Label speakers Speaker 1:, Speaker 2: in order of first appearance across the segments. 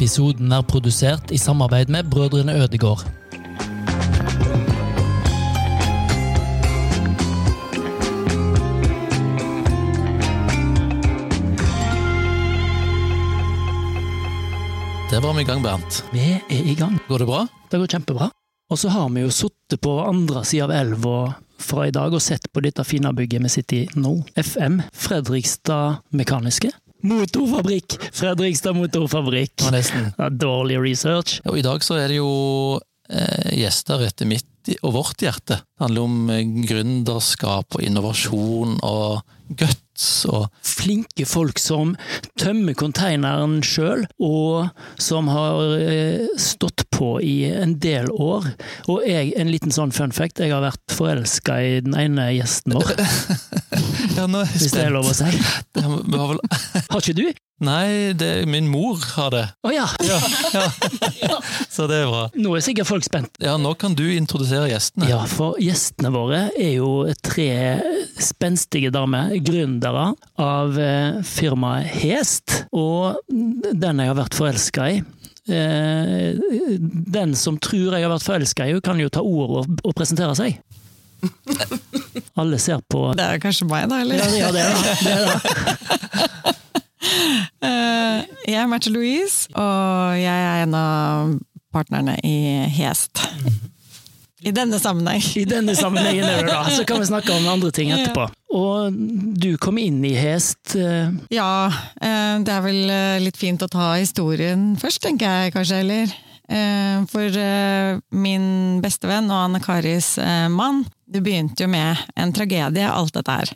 Speaker 1: Episoden er produsert i samarbeid med Brødrene Ødegård.
Speaker 2: Der var vi i gang, Bernt.
Speaker 1: Vi er i gang.
Speaker 2: Går det bra?
Speaker 1: Det går kjempebra. Og så har vi jo sittet på andre sida av elva fra i dag og sett på dette fine bygget vi sitter i nå. FM, Fredrikstad Mekaniske. Motorfabrikk! Fredrikstad Motorfabrikk.
Speaker 2: Ja, nesten.
Speaker 1: Ja, dårlig research.
Speaker 2: Og i dag så er det jo eh, gjester etter mitt og vårt hjerte. Det handler om eh, gründerskap og innovasjon og guts og
Speaker 1: Flinke folk som tømmer konteineren sjøl, og som har eh, stått på i en del år. Og jeg, en liten sånn fun fact, jeg har vært forelska i den ene gjesten vår,
Speaker 2: Ja, nå er jeg
Speaker 1: hvis det er lov å
Speaker 2: spent.
Speaker 1: si.
Speaker 2: Det vi har vel...
Speaker 1: Har ikke du?
Speaker 2: Nei, det, min mor har det.
Speaker 1: Å ja!
Speaker 2: Så det er bra.
Speaker 1: Nå er sikkert folk spent.
Speaker 2: Ja, nå kan du introdusere gjestene.
Speaker 1: Ja, for gjestene våre er jo tre spenstige damer, gründere av eh, firmaet Hest, og den jeg har vært forelska i. Eh, den som tror jeg har vært forelska i, kan jo ta ordet og, og presentere seg. Alle ser på
Speaker 3: Det er kanskje meg, da, eller?
Speaker 1: Ja, det er det. da. det, er det.
Speaker 3: Eh, Jeg er Märtha Louise, og jeg er en av partnerne i Hest. I denne sammenheng.
Speaker 1: I denne sammenhengen er det da, så kan vi snakke om andre ting etterpå. Og du kom inn i Hest eh,
Speaker 3: Ja, eh, det er vel litt fint å ta historien først, tenker jeg kanskje, eller? For min bestevenn og Anne Karis mann, det begynte jo med en tragedie, alt dette her.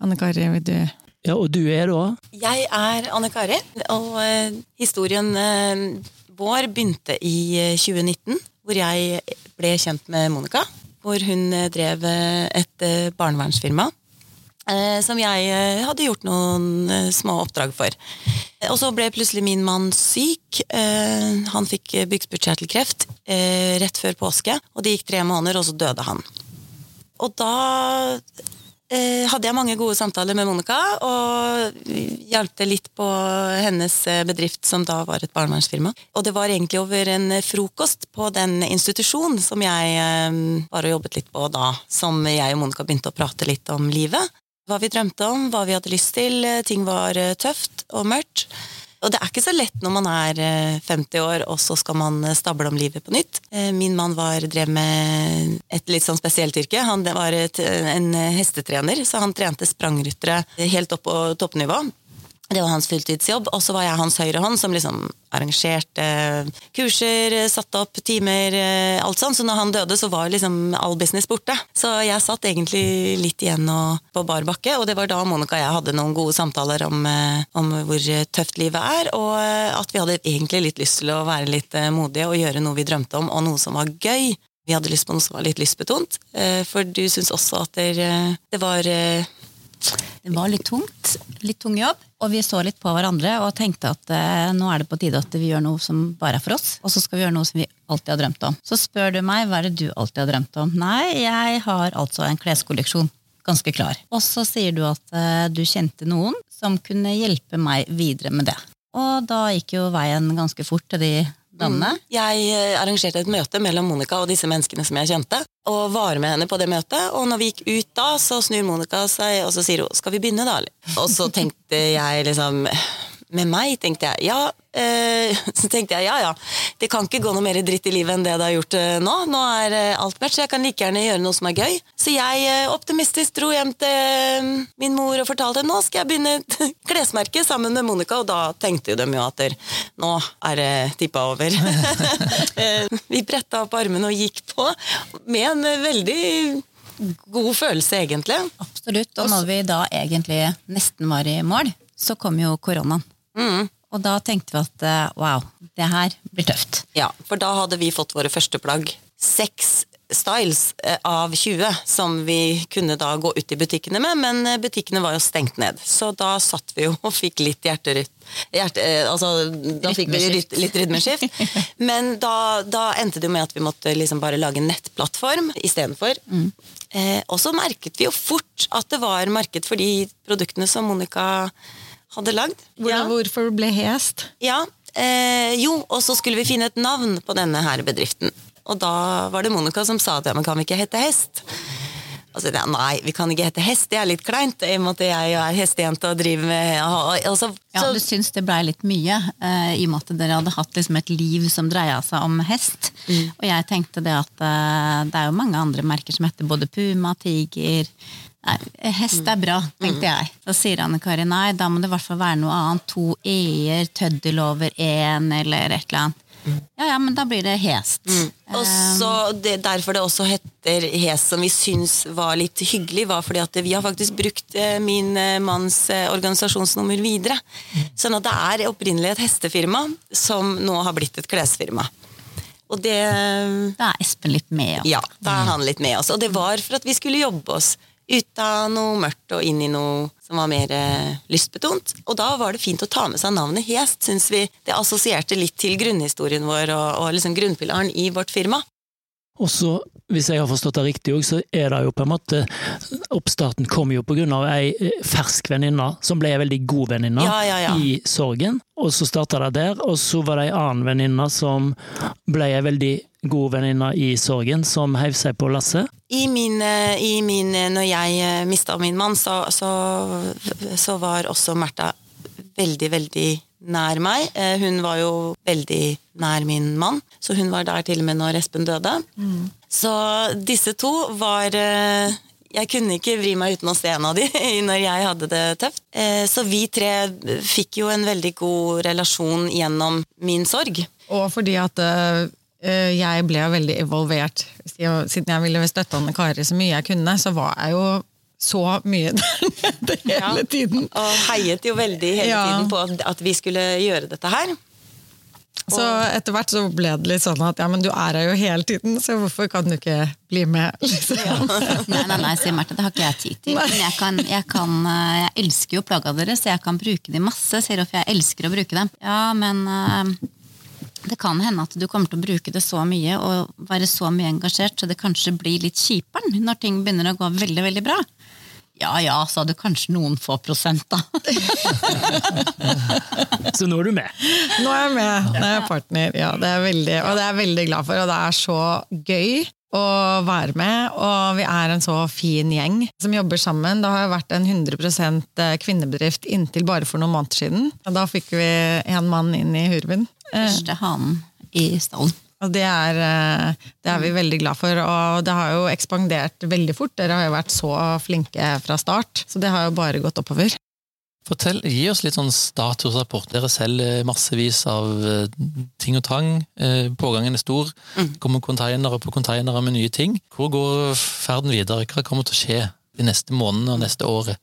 Speaker 3: Anne Kari, vil du
Speaker 1: Ja, og du er da
Speaker 4: Jeg er Anne Kari, og eh, historien eh, vår begynte i eh, 2019, hvor jeg ble kjent med Monica. Hvor hun eh, drev eh, et eh, barnevernsfirma. eh, Som jeg eh, hadde gjort noen eh, små oppdrag for. Og så ble plutselig min mann syk. Eh, Han fikk eh, bukspyttkjertelkreft eh, rett før påske. Og det gikk tre måneder, og så døde han. Og da eh, hadde jeg mange gode samtaler med Monica, og hjalp til litt på hennes eh, bedrift, som da var et barnevernsfirma. Og det var egentlig over en frokost på den institusjonen som jeg eh, var og jobbet litt på da, som jeg og Monica begynte å prate litt om livet. Hva vi drømte om, hva vi hadde lyst til. eh, Ting var eh, tøft og mørkt. Og det er ikke så lett når man er eh, 50 år, og så skal man eh, stable om livet på nytt. Eh, Min mann var, drev med et litt sånn spesielt yrke. Han var et, en hestetrener, så han trente sprangryttere helt opp på toppnivå. Det var hans fulltidsjobb, og så var jeg hans høyre hånd, som liksom arrangerte kurser, satte opp timer, eh, alt sånn. Så når han døde, så var liksom all business borte. Så jeg satt egentlig litt igjen på bar bakke, og det var da Monica og jeg hadde noen gode samtaler om, eh, om hvor tøft livet er, og eh, at vi hadde egentlig litt lyst til å være litt modige og gjøre noe vi drømte om, og noe som var gøy. Vi hadde lyst på noe som var litt lystbetont, for du syns også at det, var
Speaker 5: Det var litt tungt, litt tung jobb, og vi så litt på hverandre og tenkte at eh, nå er det på tide at vi gjør noe som bare er for oss, og så skal vi gjøre noe som vi alltid har drømt om. Så spør du meg, hva er det du alltid har drømt om? Nei, jeg har altså en kleskolleksjon. Ganske klar. Og så sier du at eh, du kjente noen som kunne hjelpe meg videre med det. Og da gikk jo veien ganske fort til de damene.
Speaker 4: Jeg eh, arrangerte et møte mellom Monica og disse menneskene som jeg kjente, og var med henne på det møtet. Og når vi gikk ut da, så snur Monica seg, og så sier hun 'skal vi begynne, da', Og så tenkte jeg liksom Med meg tenkte jeg ja. Eh, så tenkte jeg ja ja, det kan ikke gå noe mer dritt i livet enn det det har gjort eh, nå. Nå er eh, alt mørkt, så jeg kan like gjerne gjøre noe som er gøy. Så jeg optimistisk dro hjem til min mor og fortalte nå skal jeg begynne et klesmerke sammen med Monica, og da tenkte jo de jo at nå er det tippa over. Vi bretta opp armene og gikk på med en veldig god følelse, egentlig.
Speaker 5: Absolutt. Og når vi da egentlig nesten var i mål, så kom jo koronaen. Og da tenkte vi at eh, wow, det her blir tøft.
Speaker 4: Ja, for da hadde vi fått våre første plagg. Seks styles eh, av 20 som vi kunne da gå ut i butikkene med, men eh, butikkene var jo stengt ned. Så da satt vi jo og fikk litt hjerterytt... Hjerte, altså, da fikk vi litt, litt rytmeskift. Men da, da endte det jo med at vi måtte liksom bare lage en nettplattform istedenfor. Eh, og så merket vi jo fort at det var marked for de produktene som Monica hadde lagd.
Speaker 3: Hvor, Hvorfor ble hest?
Speaker 4: Ja, Eh, jo, og så skulle vi finne et navn på denne her bedriften. Og da var det Monica som sa at ja, men kan vi ikke hete Hest? Og så sa jeg nei, vi kan ikke hete Hest, det er litt kleint. I og med at jeg er hestejente og driver med altså,
Speaker 5: Ja,
Speaker 4: så,
Speaker 5: Du syns det blei litt mye, eh, i og med at dere hadde hatt liksom et liv som dreia seg om hest. Og jeg tenkte det at eh, det er jo mange andre merker som heter både Puma, Tiger Nei, hest er bra, tenkte jeg. Så sier Anne Kari nei, da må det i hvert fall være noe annet. To e-er, tøddel over én, eller et eller annet. Ja ja, men da blir det hest.
Speaker 4: Og så det, Derfor det også heter hest, som vi syns var litt hyggelig, var fordi at vi har faktisk brukt eh, min eh, manns eh, organisasjonsnummer videre. Sånn at det er opprinnelig et hestefirma som nå har blitt et klesfirma. Og det
Speaker 5: Da er Espen litt med. oss.
Speaker 4: Ja, da er han litt med oss. Og det var for at vi skulle jobbe oss ut av noe mørkt og inn i noe som var mer eh, lystbetont. Og da var det fint å ta med seg navnet Hest, syns vi. Det assosierte litt til grunnhistorien vår og, og liksom grunnpilaren i vårt firma.
Speaker 1: Og så, hvis jeg har forstått det riktig så er det jo på en måte Oppstarten kom jo på grunn av ei eh, fersk venninne som ble ei veldig god venninne
Speaker 4: Ja, ja, ja.
Speaker 1: i sorgen. Og så starta det der, og så var det ei annen venninne som ble ei veldig god venninne i sorgen, som heiv seg på lasset.
Speaker 4: I min, eh, i min eh, Når jeg mista min mann, så, så, så var også Märtha veldig, veldig nær meg. Eh, Hun var jo veldig nær min mann, så hun var der til og med når Espen døde. Så disse to var eh, Jeg kunne ikke vri meg uten å se en av de når jeg hadde det tøft. Eh, Så vi tre fikk jo en veldig god relasjon gjennom min sorg.
Speaker 3: Og fordi at jeg ble jo veldig involvert. Siden jeg ville støtte Anne Kari så mye jeg kunne, så var jeg jo så mye der nede hele tiden.
Speaker 4: Og heiet jo veldig hele
Speaker 3: Ja.
Speaker 4: tiden på at, vi skulle gjøre dette her.
Speaker 3: Så etter hvert så ble det litt sånn at ja, men du er her jo hele tiden, så hvorfor kan du ikke bli med? Liksom.
Speaker 5: Nei, nei, nei, sier Marte, det har ikke jeg tid til. Men jeg, kan, jeg, kan, eh, jeg elsker jo plagga deres, så jeg kan bruke de masse. Sier Rolf, jeg elsker å bruke dem. Ja, men eh, det kan hende at du kommer til å bruke det så mye og være så mye engasjert, så det kanskje blir litt kjiperen når ting begynner å gå veldig, veldig bra. Ja ja, sa du kanskje noen få prosent, da.
Speaker 1: Så nå er du med.
Speaker 3: Nå er jeg med, nå er jeg partner. Ja, det er veldig, og det er jeg veldig glad for, og det er så gøy å være med, og vi er en så fin gjeng som jobber sammen. Det har vært en 100% kvinnebedrift inntil bare for noen måneder siden. Og da fikk vi en mann inn i hurven. Eh,
Speaker 5: Første hanen i stallen.
Speaker 3: Og det er, eh, det er vi veldig glad for, og det har jo ekspandert veldig fort. Dere har jo vært så flinke fra start, så det har jo bare gått oppover.
Speaker 2: Fortell, Gi oss litt sånn statusrapport. Dere selger massevis av eh, ting og tang. Eh, Pågangen er stor. Mm. kommer containere på containere med nye ting. Hvor går ferden videre? Hva kommer til å skje de neste månedene og neste året?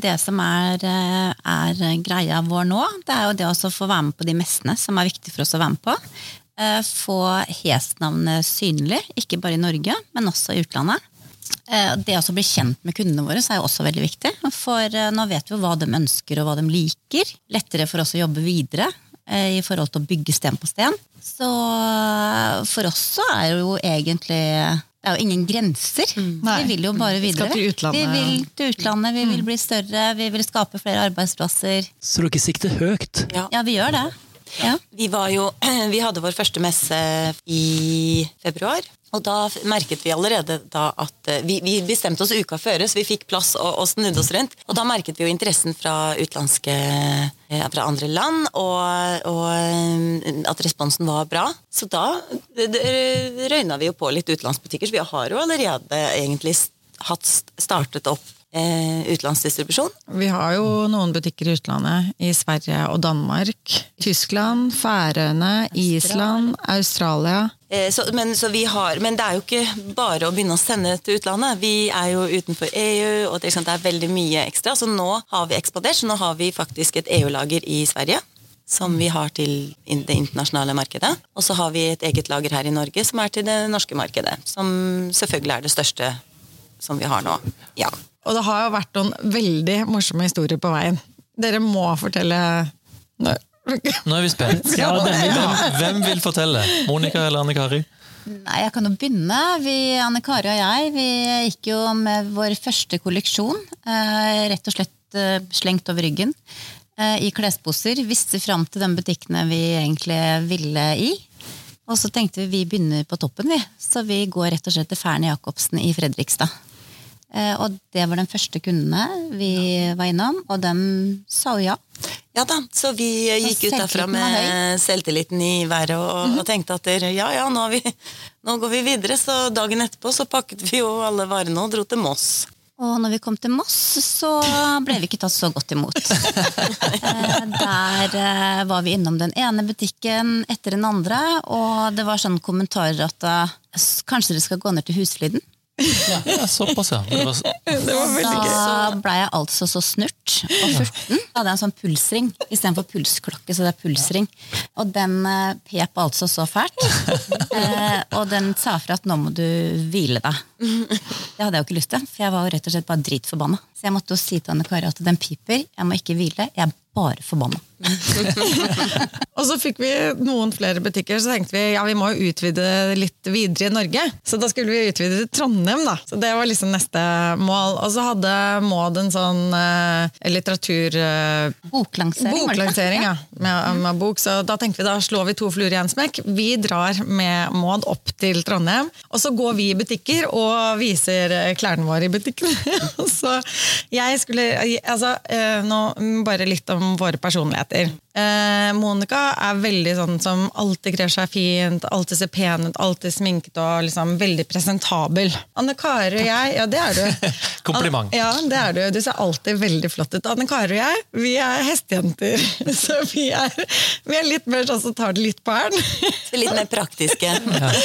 Speaker 5: Det som er, eh, er greia vår nå, det er jo det å få være med på de messene som er viktig for oss å være med på. Få Hest-navnet synlig, ikke bare i Norge, men også i utlandet. Eh, Det å bli kjent med kundene våre er jo også veldig viktig. For eh, nå vet vi jo hva de ønsker og hva de liker. Lettere for oss å jobbe videre eh, i forhold til å bygge sten på sten. Så for oss så er det jo egentlig det er jo ingen grenser.
Speaker 3: Mm.
Speaker 5: Vi vil jo bare
Speaker 3: Vi skal
Speaker 5: videre.
Speaker 3: til utlandet.
Speaker 5: Vi vil til utlandet, vi vil bli større, vi vil skape flere arbeidsplasser.
Speaker 1: Så dere sikter høyt.
Speaker 4: Ja.
Speaker 5: Ja, vi gjør det. Ja.
Speaker 4: Vi, var jo, vi hadde vår første messe i februar. Og da merket vi allerede da at eh, Vi, vi bestemte oss uka før, så vi fikk plass og, og snudde oss rundt. Og da merket vi jo interessen fra utenlandske eh, Fra andre land, og, og eh, at responsen var bra. Så da røyna vi jo på litt utenlandsbutikker, så vi har jo allerede egentlig hatt startet opp eh, utenlandsdistribusjon.
Speaker 3: Vi har jo noen butikker i utlandet, i Sverige og Danmark. Tyskland, Færøyene, Island, Australia.
Speaker 4: Eh, Så, men, så vi har, men det er jo ikke bare å begynne å sende til utlandet. Vi er jo utenfor EU, og det, er det er veldig mye ekstra. Så nå har vi ekspandert, så nå har vi faktisk et EU-lager i Sverige. Som vi har til det internasjonale markedet. Og så har vi et eget lager her i Norge som er til det norske markedet. Som selvfølgelig er det største som vi har nå. Ja.
Speaker 3: Og det har jo vært noen veldig morsomme historier på veien. Dere må fortelle Nå-
Speaker 2: Nå er vi spent.
Speaker 1: Ja, den
Speaker 2: Hvem, hvem vil fortelle? Monica eller Anne Kari?
Speaker 5: Nei, jeg kan jo begynne. Vi, Anne Kari og jeg vi gikk jo med vår første kolleksjon. Eh, rett og slett eh, slengt over ryggen. eh, i klesposer. Visste fram til de butikkene vi egentlig ville i. Og så tenkte vi vi begynner på toppen, vi. Så vi går rett og slett til Færne Jacobsen i Fredrikstad. Eh, Og det var den første kundene vi var innom, og de sa jo ja.
Speaker 4: Ja da, så vi gikk ut derfra med selvtilliten i været og, og tenkte at der, ja ja, nå, har vi, nå går vi videre. Så dagen etterpå så pakket vi jo alle varene og dro til Moss.
Speaker 5: Og når vi kom til Moss, så ble vi ikke tatt så godt imot. Eh, Der eh, var vi innom den ene butikken etter den andre, og det var sånne kommentarer at kanskje dere skal gå ned til Husfliden?
Speaker 2: Ja, ja, såpass, ja. Det var,
Speaker 3: Det var veldig gøy.
Speaker 5: Da ble jeg altså så snurt og furten. Da hadde jeg en sånn pulsring istedenfor pulsklokke. så det er pulsring. Og den eh, pep altså så fælt. Eh, og den sa fra at nå må du hvile deg. Det hadde jeg jo ikke lyst til, for jeg var jo rett og slett bare dritforbanna. Så jeg måtte jo si til Anne Kari at den piper, jeg må ikke hvile, jeg er bare forbanna.
Speaker 3: Og så fikk vi noen flere butikker, så tenkte vi ja, vi må jo utvide litt videre i Norge. Så da skulle vi utvide til Trondheim, da. Så det var liksom neste mål. Og så hadde Maud en sånn eh, litteratur... Eh,
Speaker 5: Boklansering?
Speaker 3: Boklansering, ja. Med, med bok. Så da tenkte vi da slår vi to fluer i en smekk. Vi drar med Maud opp til Trondheim, og så går vi i butikker og viser eh, klærne våre i butikkene. så jeg skulle Altså, eh, nå bare litt om våre personligheter heter. Eh, Monica er veldig sånn som alltid kler seg fint, alltid ser pen ut, alltid sminket og liksom veldig presentabel. Anne Kari og jeg, ja det er du.
Speaker 2: Kompliment.
Speaker 3: Ja, det er du. Du ser alltid veldig flott ut. Anne Kari og jeg, vi er hestejenter. Så vi er, vi er litt mer sånn som tar det litt på hælen.
Speaker 4: Litt mer praktiske.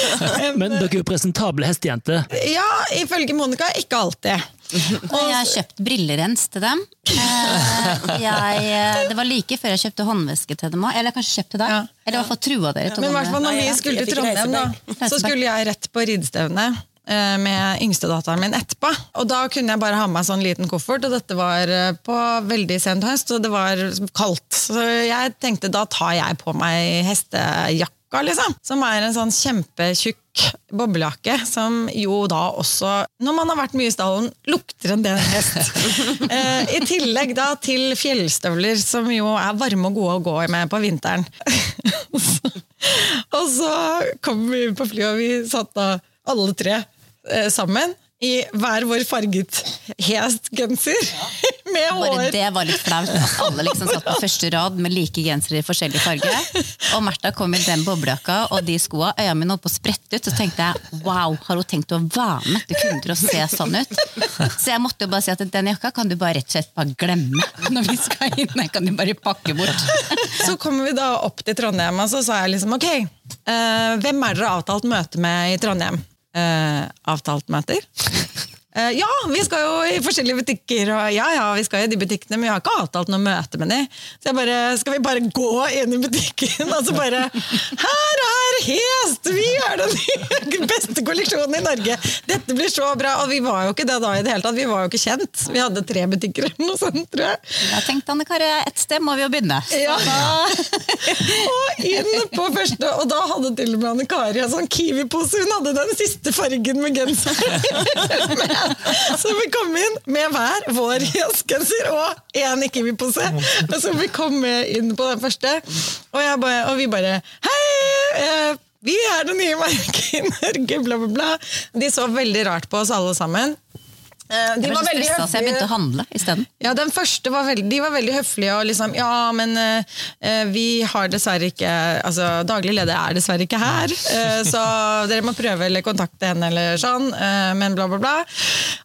Speaker 1: Men dere er jo presentable hestejenter.
Speaker 3: Ja, ifølge Monica ikke alltid.
Speaker 5: Og jeg har kjøpt brillerens til dem. Eh, jeg, eh, det var like før jeg kjøpte håndveske til dem òg. Eller kanskje kjøpt til deg.
Speaker 3: Ja.
Speaker 5: Eller i hvert fall trua dere til
Speaker 3: Men
Speaker 5: å
Speaker 3: hvert fall når vi skulle til Trondheim, da, så skulle jeg rett på ridestevne eh, med yngstedatteren min etterpå. Og da kunne jeg bare ha med meg sånn liten koffert, og dette var eh, på veldig sent høst, og det var kaldt. Så jeg tenkte da tar jeg på meg hestejakka, liksom. Som er en sånn kjempetjukk boblejakke, som jo da også, når man har vært mye i stallen, lukter en del hest. Eh, I tillegg da til fjellstøvler, som jo er varme og gode å gå med på vinteren. Og så kom vi på flyet, og vi satt da alle tre eh, sammen i hver vår farget hest-genser. Med
Speaker 5: Bare det var litt flaut alle liksom satt på første rad med like gensere i forskjellig farge. Og Märtha kom i den boblejakka og de skoa. Øya mine holdt på å sprette ut. Så tenkte jeg wow, har hun tenkt å være med til kunne og se sånn ut? Så jeg måtte jo bare si at den jakka kan du bare rett og slett bare glemme når vi skal inn. Den kan du bare pakke bort.
Speaker 3: Så kommer vi da opp til Trondheim, og så sa jeg liksom ok, uh, hvem er dere avtalt møte med i Trondheim? Eh, avtalt møter? Eh, ja, vi skal jo i forskjellige butikker, og ja, ja, vi skal i de butikkene, men vi har ikke avtalt noe møte med de. Så jeg bare, skal vi bare gå inn i butikken, og så bare, her er hest, vi er den beste kolleksjonen i Norge. Dette blir så bra, og vi var jo ikke det da i det hele tatt, vi var jo ikke kjent. Vi hadde tre butikker eller noe sånt, tror jeg.
Speaker 5: Jeg tenkte Anne Kari, et sted må vi jo begynne.
Speaker 3: Ja. og inn på første, og da hadde til og med Anne Kari en sånn Kiwi-pose. Hun hadde den siste fargen med genser. Så vi kom inn med hver vår jazzgenser og én Kiwi-pose. Og så vi kom inn på den første, og, bare, og vi bare Hei! eh, Vi er det nye merket i Norge, bla, bla, bla. De så veldig rart på oss alle sammen. Eh, De
Speaker 5: Jeg ble så stressa, så jeg begynte å handle isteden.
Speaker 3: ja, den første var veldig, de var veldig høflige og liksom Ja, men eh, vi har dessverre ikke Altså, daglig leder er dessverre ikke her, uh, så dere må prøve eller kontakte henne eller sånn, men bla, bla, bla.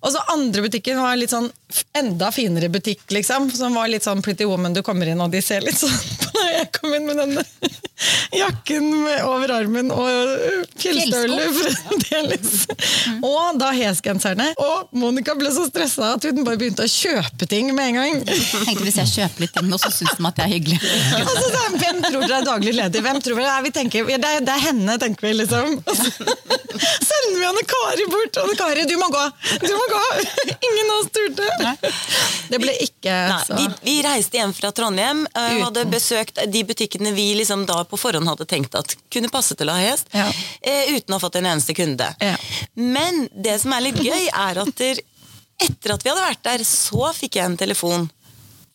Speaker 3: Og så andre butikken var litt sånn enda finere butikk, liksom, som var litt sånn Pretty Woman, du kommer inn og de ser litt sånn på deg. jeg kom inn med denne jakken med, over armen og fjellstøvler fremdeles. Og da hesgenserne. Og Monica ble så stressa at hun bare begynte å kjøpe ting med en gang.
Speaker 5: Tenkte Hvis jeg kjøper litt ting nå, så syns de at jeg er hyggelig.
Speaker 3: Altså, så, hvem tror dere er daglig leder? Hvem tror dere? Nei, vi tenker, ja, det, er, det er henne, tenker vi, liksom. Og så sender vi Anne Kari bort. Anne Kari, du må gå! Du må gå! Ingen av oss turte. Det ble ikke
Speaker 4: Nei,
Speaker 3: så
Speaker 4: vi, vi reiste hjem fra Trondheim og
Speaker 3: Uten.
Speaker 4: hadde besøkt de butikkene vi liksom da på forhånd hadde tenkt at kunne passe til å ha hest,
Speaker 3: Ja.
Speaker 4: eh, uten å ha fått en eneste kunde.
Speaker 3: Ja.
Speaker 4: Men det som er litt gøy, er at der, etter at vi hadde vært der, så fikk jeg en telefon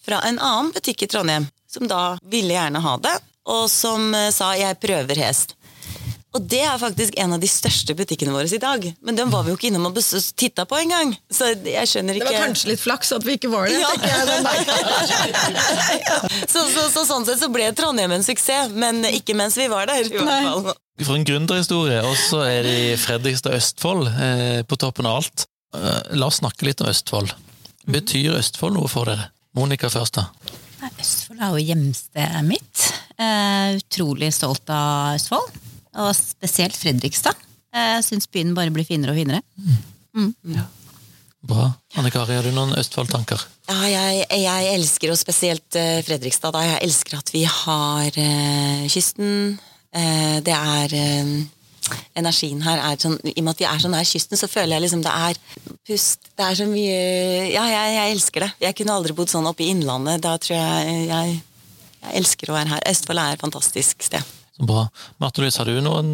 Speaker 4: fra en annen butikk i Trondheim, som da ville gjerne ha det, og som eh, sa 'jeg prøver hest'. Og det er faktisk en av de største butikkene våre i dag. Men den var vi jo ikke innom og titta på engang. Så jeg skjønner ikke Det
Speaker 3: var kanskje litt flaks at vi ikke var det.
Speaker 4: Ja. så, så, så sånn sett så ble Trondheim en suksess, men ikke mens vi var der.
Speaker 2: For en gründerhistorie, og så er det i Fredrikstad Østfold eh, på toppen av alt. Eh, la oss snakke litt om Østfold. Betyr Østfold noe for dere? Monica først, da.
Speaker 5: Østfold er jo hjemstedet mitt. Eh, utrolig stolt av Østfold. Og spesielt Fredrikstad. Jeg syns byen bare blir finere og finere.
Speaker 2: Bra. Anne Kari, har du noen Østfold-tanker?
Speaker 4: Ja, jeg, jeg elsker, og spesielt eh, Fredrikstad, da. Jeg elsker at vi har eh, kysten. Eh, det er eh, Energien her er sånn I og med at vi er så nær kysten, så føler jeg liksom det er pust Det er så mye Ja, jeg, jeg elsker det. Jeg kunne aldri bodd sånn oppe i Innlandet. Da tror jeg jeg, jeg elsker å være her. Østfold er et fantastisk sted.
Speaker 2: Så bra. Marte Louise, har du noen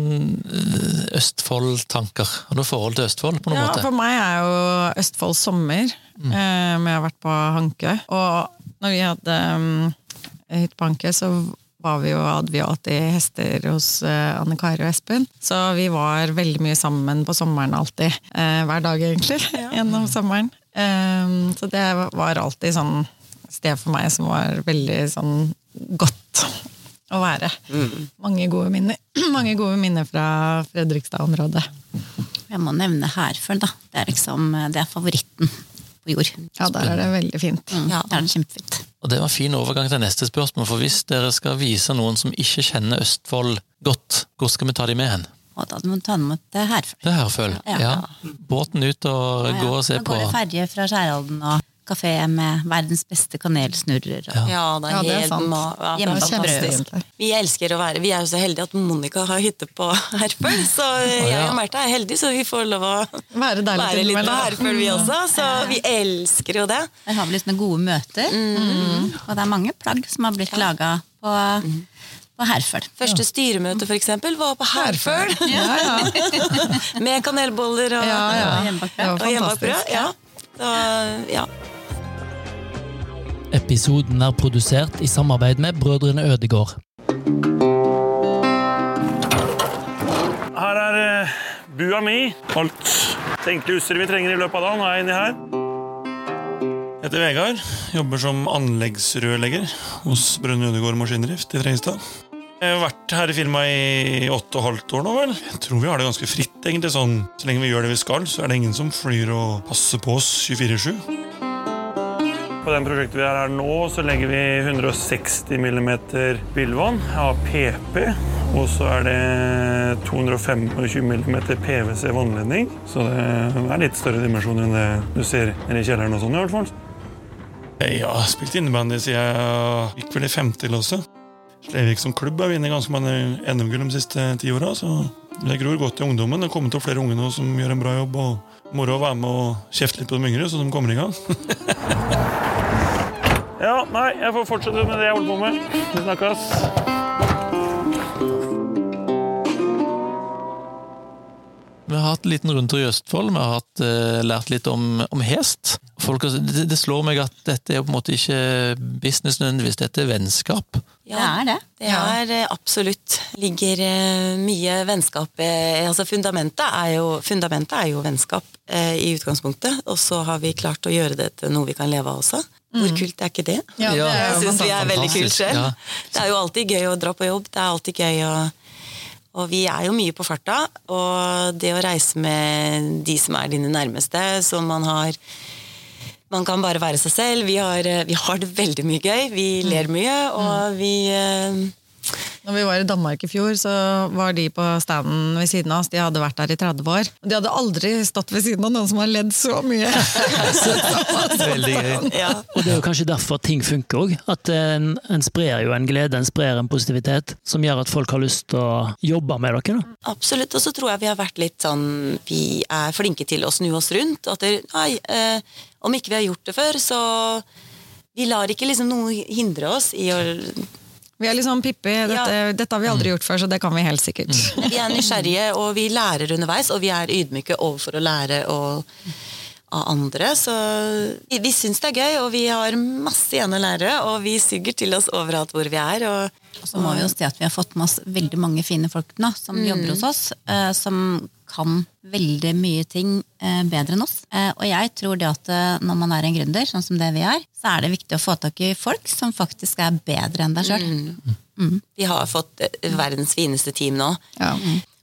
Speaker 2: eh, Østfold-tanker? Har du forhold til Østfold på noen
Speaker 3: Ja,
Speaker 2: måte?
Speaker 3: for meg er jo Østfold sommer.
Speaker 2: Mm.
Speaker 3: Eh, jeg har vært på Hankø. Og når vi hadde um, hytte på Hankø, så var vi jo, hadde vi jo alltid hester hos eh, Anne Kari og Espen. Så vi var veldig mye sammen på sommeren alltid. Eh, hver dag, egentlig. Gjennom sommeren. Eh, så det var alltid sånn sted for meg som var veldig sånn godt å være. Mange gode minner. Mange gode minner fra Fredrikstad-området.
Speaker 5: Jeg må nevne Herføl, da. Det er liksom det er favoritten på jord.
Speaker 3: Ja, der er det veldig fint.
Speaker 5: Mm, der er det kjempefint.
Speaker 2: Og Det var en fin overgang til neste spørsmål, for hvis dere skal vise noen som ikke kjenner Østfold godt, hvor skal vi ta de med hen?
Speaker 5: Og da må du ta dem mot eh, Herføl.
Speaker 2: Det er Herføl.
Speaker 5: Ja.
Speaker 2: Ja. Båten ut og
Speaker 5: Ja, ja.
Speaker 2: gå og se på.
Speaker 5: Da går det ferje fra Skjærhalden og kafé med verdens beste kanelsnurrer. Og,
Speaker 4: Ja, det er
Speaker 3: Ja, det er
Speaker 4: helt ma ja, fantastisk. Vi elsker å være Vi er jo så heldige at Monica har hytte på Herføl, så jeg og Märtha er heldige, så vi får lov å
Speaker 3: Være der litt
Speaker 4: være litt på. Herføl, vi også. Så vi elsker jo det.
Speaker 5: Der har vi liksom gode møter. Mm. Og det er mange plagg som har blitt laga på, på Herføl.
Speaker 4: Første styremøte, for eksempel, var på Herføl.
Speaker 3: Ja, ja.
Speaker 4: Med kanelboller og,
Speaker 3: ja, ja.
Speaker 4: og hjemmebakt brød. Ja.
Speaker 1: Episoden er produsert i samarbeid med Brødrene Ødegård.
Speaker 6: Her er eh, bua mi. Alt tenkelig utstyr vi trenger i løpet av dagen, er inni her. Jeg heter Vegard. Jobber som anleggsrørlegger hos Brønne Ødegård Maskindrift i Fredrikstad. Jeg har vært her i firmaet i åtte og halvt år nå, vel. Jeg tror vi har det ganske fritt, egentlig. Sånn, så lenge vi gjør det vi skal, så er det ingen som flyr og passer på oss 24-7. På den prosjektet vi er her nå, så legger vi 160 mm bildvann av PP. Og så er det 225 mm PVC vannledning. Så det er litt større dimensjoner enn det du ser i kjelleren og sånn i hvert fall. Jeg har spilt innebandy siden jeg gikk vel i femte klasse. Slevik som klubb har vunnet ganske mange NM-gull de siste ti åra. Så det gror godt i ungdommen. Det kommer til flere unge nå som gjør en bra jobb. Og moro å være med og kjefte litt på de yngre, så de kommer i gang. ja, nei, jeg får fortsette med det jeg holder på med. Vi snakkes.
Speaker 2: Vi har hatt en liten rundtur i Østfold, vi har hatt, uh, lært litt om, om hest. Folk, det, det slår meg at dette er på en måte ikke business nødvendigvis, dette er vennskap.
Speaker 5: Ja, Det er det.
Speaker 4: Det er eh, absolutt ligger eh, mye vennskap altså fundamentet er, jo, fundamentet er jo vennskap eh, i utgangspunktet, og så har vi klart å gjøre det til noe vi kan leve av også. Hvor kult er ikke det?
Speaker 3: Ja, det
Speaker 2: Ja.
Speaker 3: er
Speaker 4: Jeg syns vi er veldig kult selv.
Speaker 2: ja.
Speaker 4: Det er jo alltid gøy å dra på jobb. Det er alltid gøy å Og vi er jo mye på farta, og det å reise med de som er dine nærmeste, så man har Man kan bare være seg selv. Vi har, eh, vi har det veldig mye gøy. Vi ler mye, og vi eh,
Speaker 3: Når vi var i Danmark i fjor, så var de på standen ved siden av oss. De hadde vært der i 30 år. De hadde aldri stått ved siden av noen som har ledd så mye.
Speaker 2: Veldig gøy.
Speaker 4: Ja.
Speaker 1: Og det er jo kanskje derfor ting funker òg. At en, en sprer jo en glede, en sprer en positivitet, som gjør at folk har lyst til å jobbe med dere. da.
Speaker 4: Absolutt. Og så tror jeg vi har vært litt sånn Vi er flinke til å snu oss rundt. At det, nei, eh, om ikke vi har gjort det før, så Vi lar ikke liksom noe hindre oss i å
Speaker 3: Vi er litt sånn Pippi, dette, dette har vi aldri gjort før, så det kan vi helt sikkert.
Speaker 4: Vi er nysgjerrige, og vi lærer underveis, og vi er ydmyke overfor å lære. og av andre. Så vi, vi syns det er gøy, og vi har masse igjen å lære. Og vi suger til oss overalt hvor vi er. Og,
Speaker 5: Og så må vi jo se at vi har fått med oss veldig mange fine folk nå som jobber hos oss, eh, som kan veldig mye ting eh, bedre enn oss. Eh, og jeg tror det at eh, når man er en gründer, sånn som det vi er, så er det viktig å få tak i folk som faktisk er bedre enn deg sjøl.
Speaker 4: vi har fått verdens fineste team nå.
Speaker 3: Ja.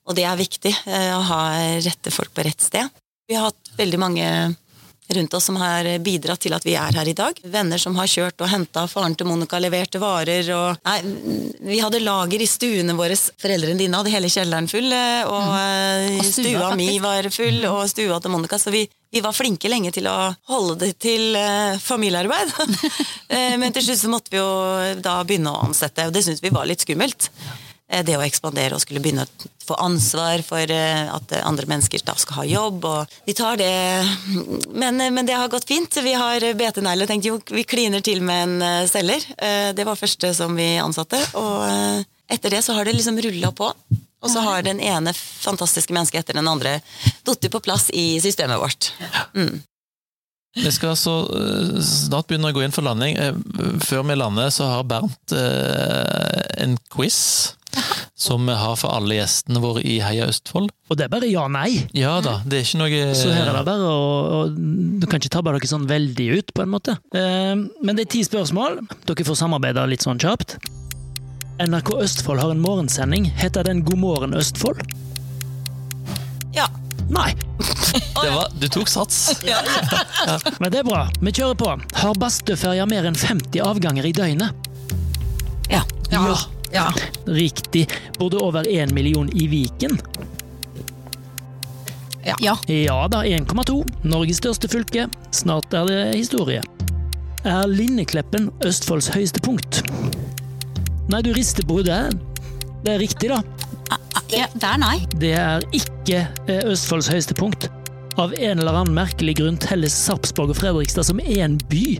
Speaker 4: Og det er viktig, å ha rette folk på rett sted. Vi har hatt veldig mange rundt oss som har bidratt til at vi er her i dag. Venner som har kjørt og henta faren til Monica, leverte varer og Nei, vi hadde lager i stuene våre. Foreldrene dine hadde hele kjelleren full, eh, og, mm.
Speaker 5: Og stua,
Speaker 4: stua mi var full, og stua til Monica. Så vi, vi var flinke lenge til å holde det til eh, familiearbeid. Eh, Men til slutt så måtte vi jo da begynne å ansette, og det syntes vi var litt skummelt. Eh, Det å ekspandere og skulle begynne å få ansvar for eh, at eh, andre mennesker da skal ha jobb. og De tar det, men, eh, men det har gått fint. Vi har BT-negler og tenkte jo vi kliner til med en selger. Det var første som vi ansatte. Og etter det så har det liksom rulla på. Og så har den ene fantastiske mennesket etter den andre falt på plass i systemet vårt.
Speaker 2: Vi skal så snart begynne å gå inn for landing. Før vi lander, så har Bernt en quiz som vi har for alle gjestene våre i Heia Østfold.
Speaker 1: Og det er bare ja-nei.
Speaker 2: Ja da, det er ikke noe
Speaker 1: Så her er det bare å, Du kan ikke tabbe dere sånn veldig ut, på en måte. Eh, men det er ti spørsmål. Dere får samarbeide litt sånn kjapt. NRK Østfold har en morgensending. Heter den God morgen Østfold?
Speaker 4: Ja.
Speaker 1: Nei,
Speaker 2: det var, Du tok sats!
Speaker 1: men det er bra. Vi kjører på. Har Bastøferja mer enn 50 avganger i døgnet?
Speaker 5: Ja.
Speaker 3: Ja. Ja.
Speaker 1: Riktig. Bor det over én million i Viken?
Speaker 5: ja.
Speaker 1: Ja da, 1,2. Norges største fylke. Snart er det historie. Er Linnekleppen Østfolds høyeste punkt? Nei, du rister på hodet. Det er riktig, da.
Speaker 5: ja. Det er nei.
Speaker 1: Det er ikke eh, Østfolds høyeste punkt. Av en eller annen merkelig grunn telles Sarpsborg og Fredrikstad som én by.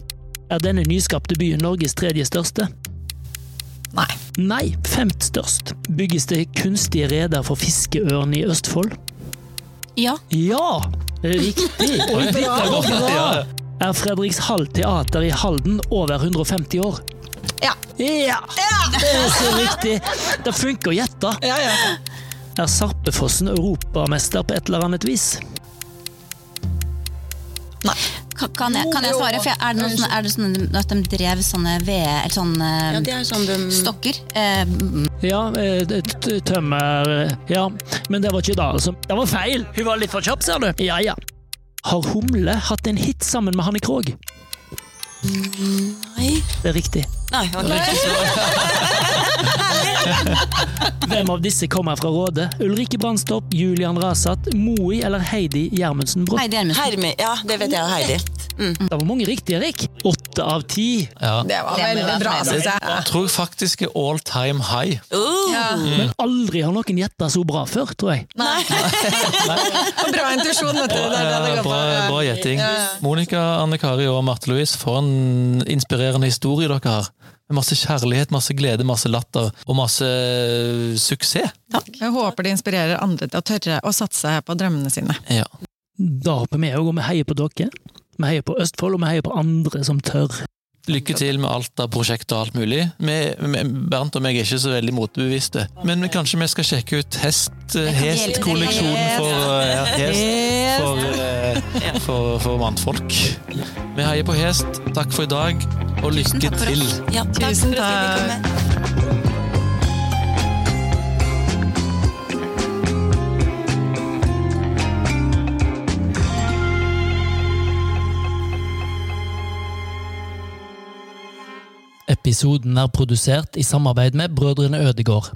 Speaker 1: Er denne nyskapte byen Norges tredje største?
Speaker 3: Nei.
Speaker 1: Nei, femt størst. Bygges det kunstige reder for fiskeørn i Østfold?
Speaker 5: Ja.
Speaker 1: Ja! Riktig! Oi, bra!
Speaker 2: Ja.
Speaker 1: Er Fredrikshall teater i Halden over 150 år?
Speaker 3: Ja.
Speaker 1: Ja! Det er så riktig! Det funker å gjette.
Speaker 3: Ja, ja.
Speaker 1: Er Sarpefossen europamester på et eller annet vis?
Speaker 5: Kan, kan, jeg, kan jeg svare? For er det, noe sånn, er det sånn at de drev sånne ved, eller sånne
Speaker 4: ja, det er sånn de
Speaker 5: stokker? Eh,
Speaker 1: Ja, eh, tømmer eh, Ja, men det var ikke da, altså. Det var feil! Hun var litt for kjapp, ser du. Ja, ja. Har Humle hatt en hit sammen med Hanne Krogh?
Speaker 4: Nei.
Speaker 1: Det er riktig.
Speaker 4: Nei, ok.
Speaker 1: Hvem av disse kommer fra Råde? Ulrikke Brandstorp, Julian Rasat, Moi eller Heidi Gjermundsen Brott?
Speaker 5: Heidi Gjermundsen.
Speaker 4: Hermi. Ja, det vet jeg og Heidi.
Speaker 1: Det var mange riktige, Erik. Åtte av ti.
Speaker 2: Ja.
Speaker 3: Det var veldig bra, jeg.
Speaker 2: Tror faktisk er all time high.
Speaker 4: Uh,
Speaker 3: Ja.
Speaker 1: Men aldri har noen gjetta så bra før, tror jeg.
Speaker 3: Bra intuisjon, vet du. Det det
Speaker 2: Ja, bra, bra gjetting. Monica, Anne Kari og Marte Louise, for en inspirerende historie dere har. Med masse kjærlighet, masse glede, masse latter og masse suksess. Takk.
Speaker 3: Jeg håper det inspirerer andre til å tørre å satse på drømmene sine.
Speaker 2: Ja.
Speaker 1: Da håper vi òg, og vi heier på dere. Vi heier på Østfold, og vi heier på andre som tør.
Speaker 2: Lykke til med alt av prosjekter og alt mulig. Vi, vi, Bernt og meg er ikke så veldig motebevisste, men vi, kanskje vi skal sjekke ut hest, eh, Hest-kolleksjonen for, eh, ja, hest, for, eh, for, for mannfolk. Vi heier på hest. Takk for i dag, og lykke til.
Speaker 4: ja, takk for at vi fikk komme.
Speaker 1: Episoden er produsert i samarbeid med Brødrene Ødegård.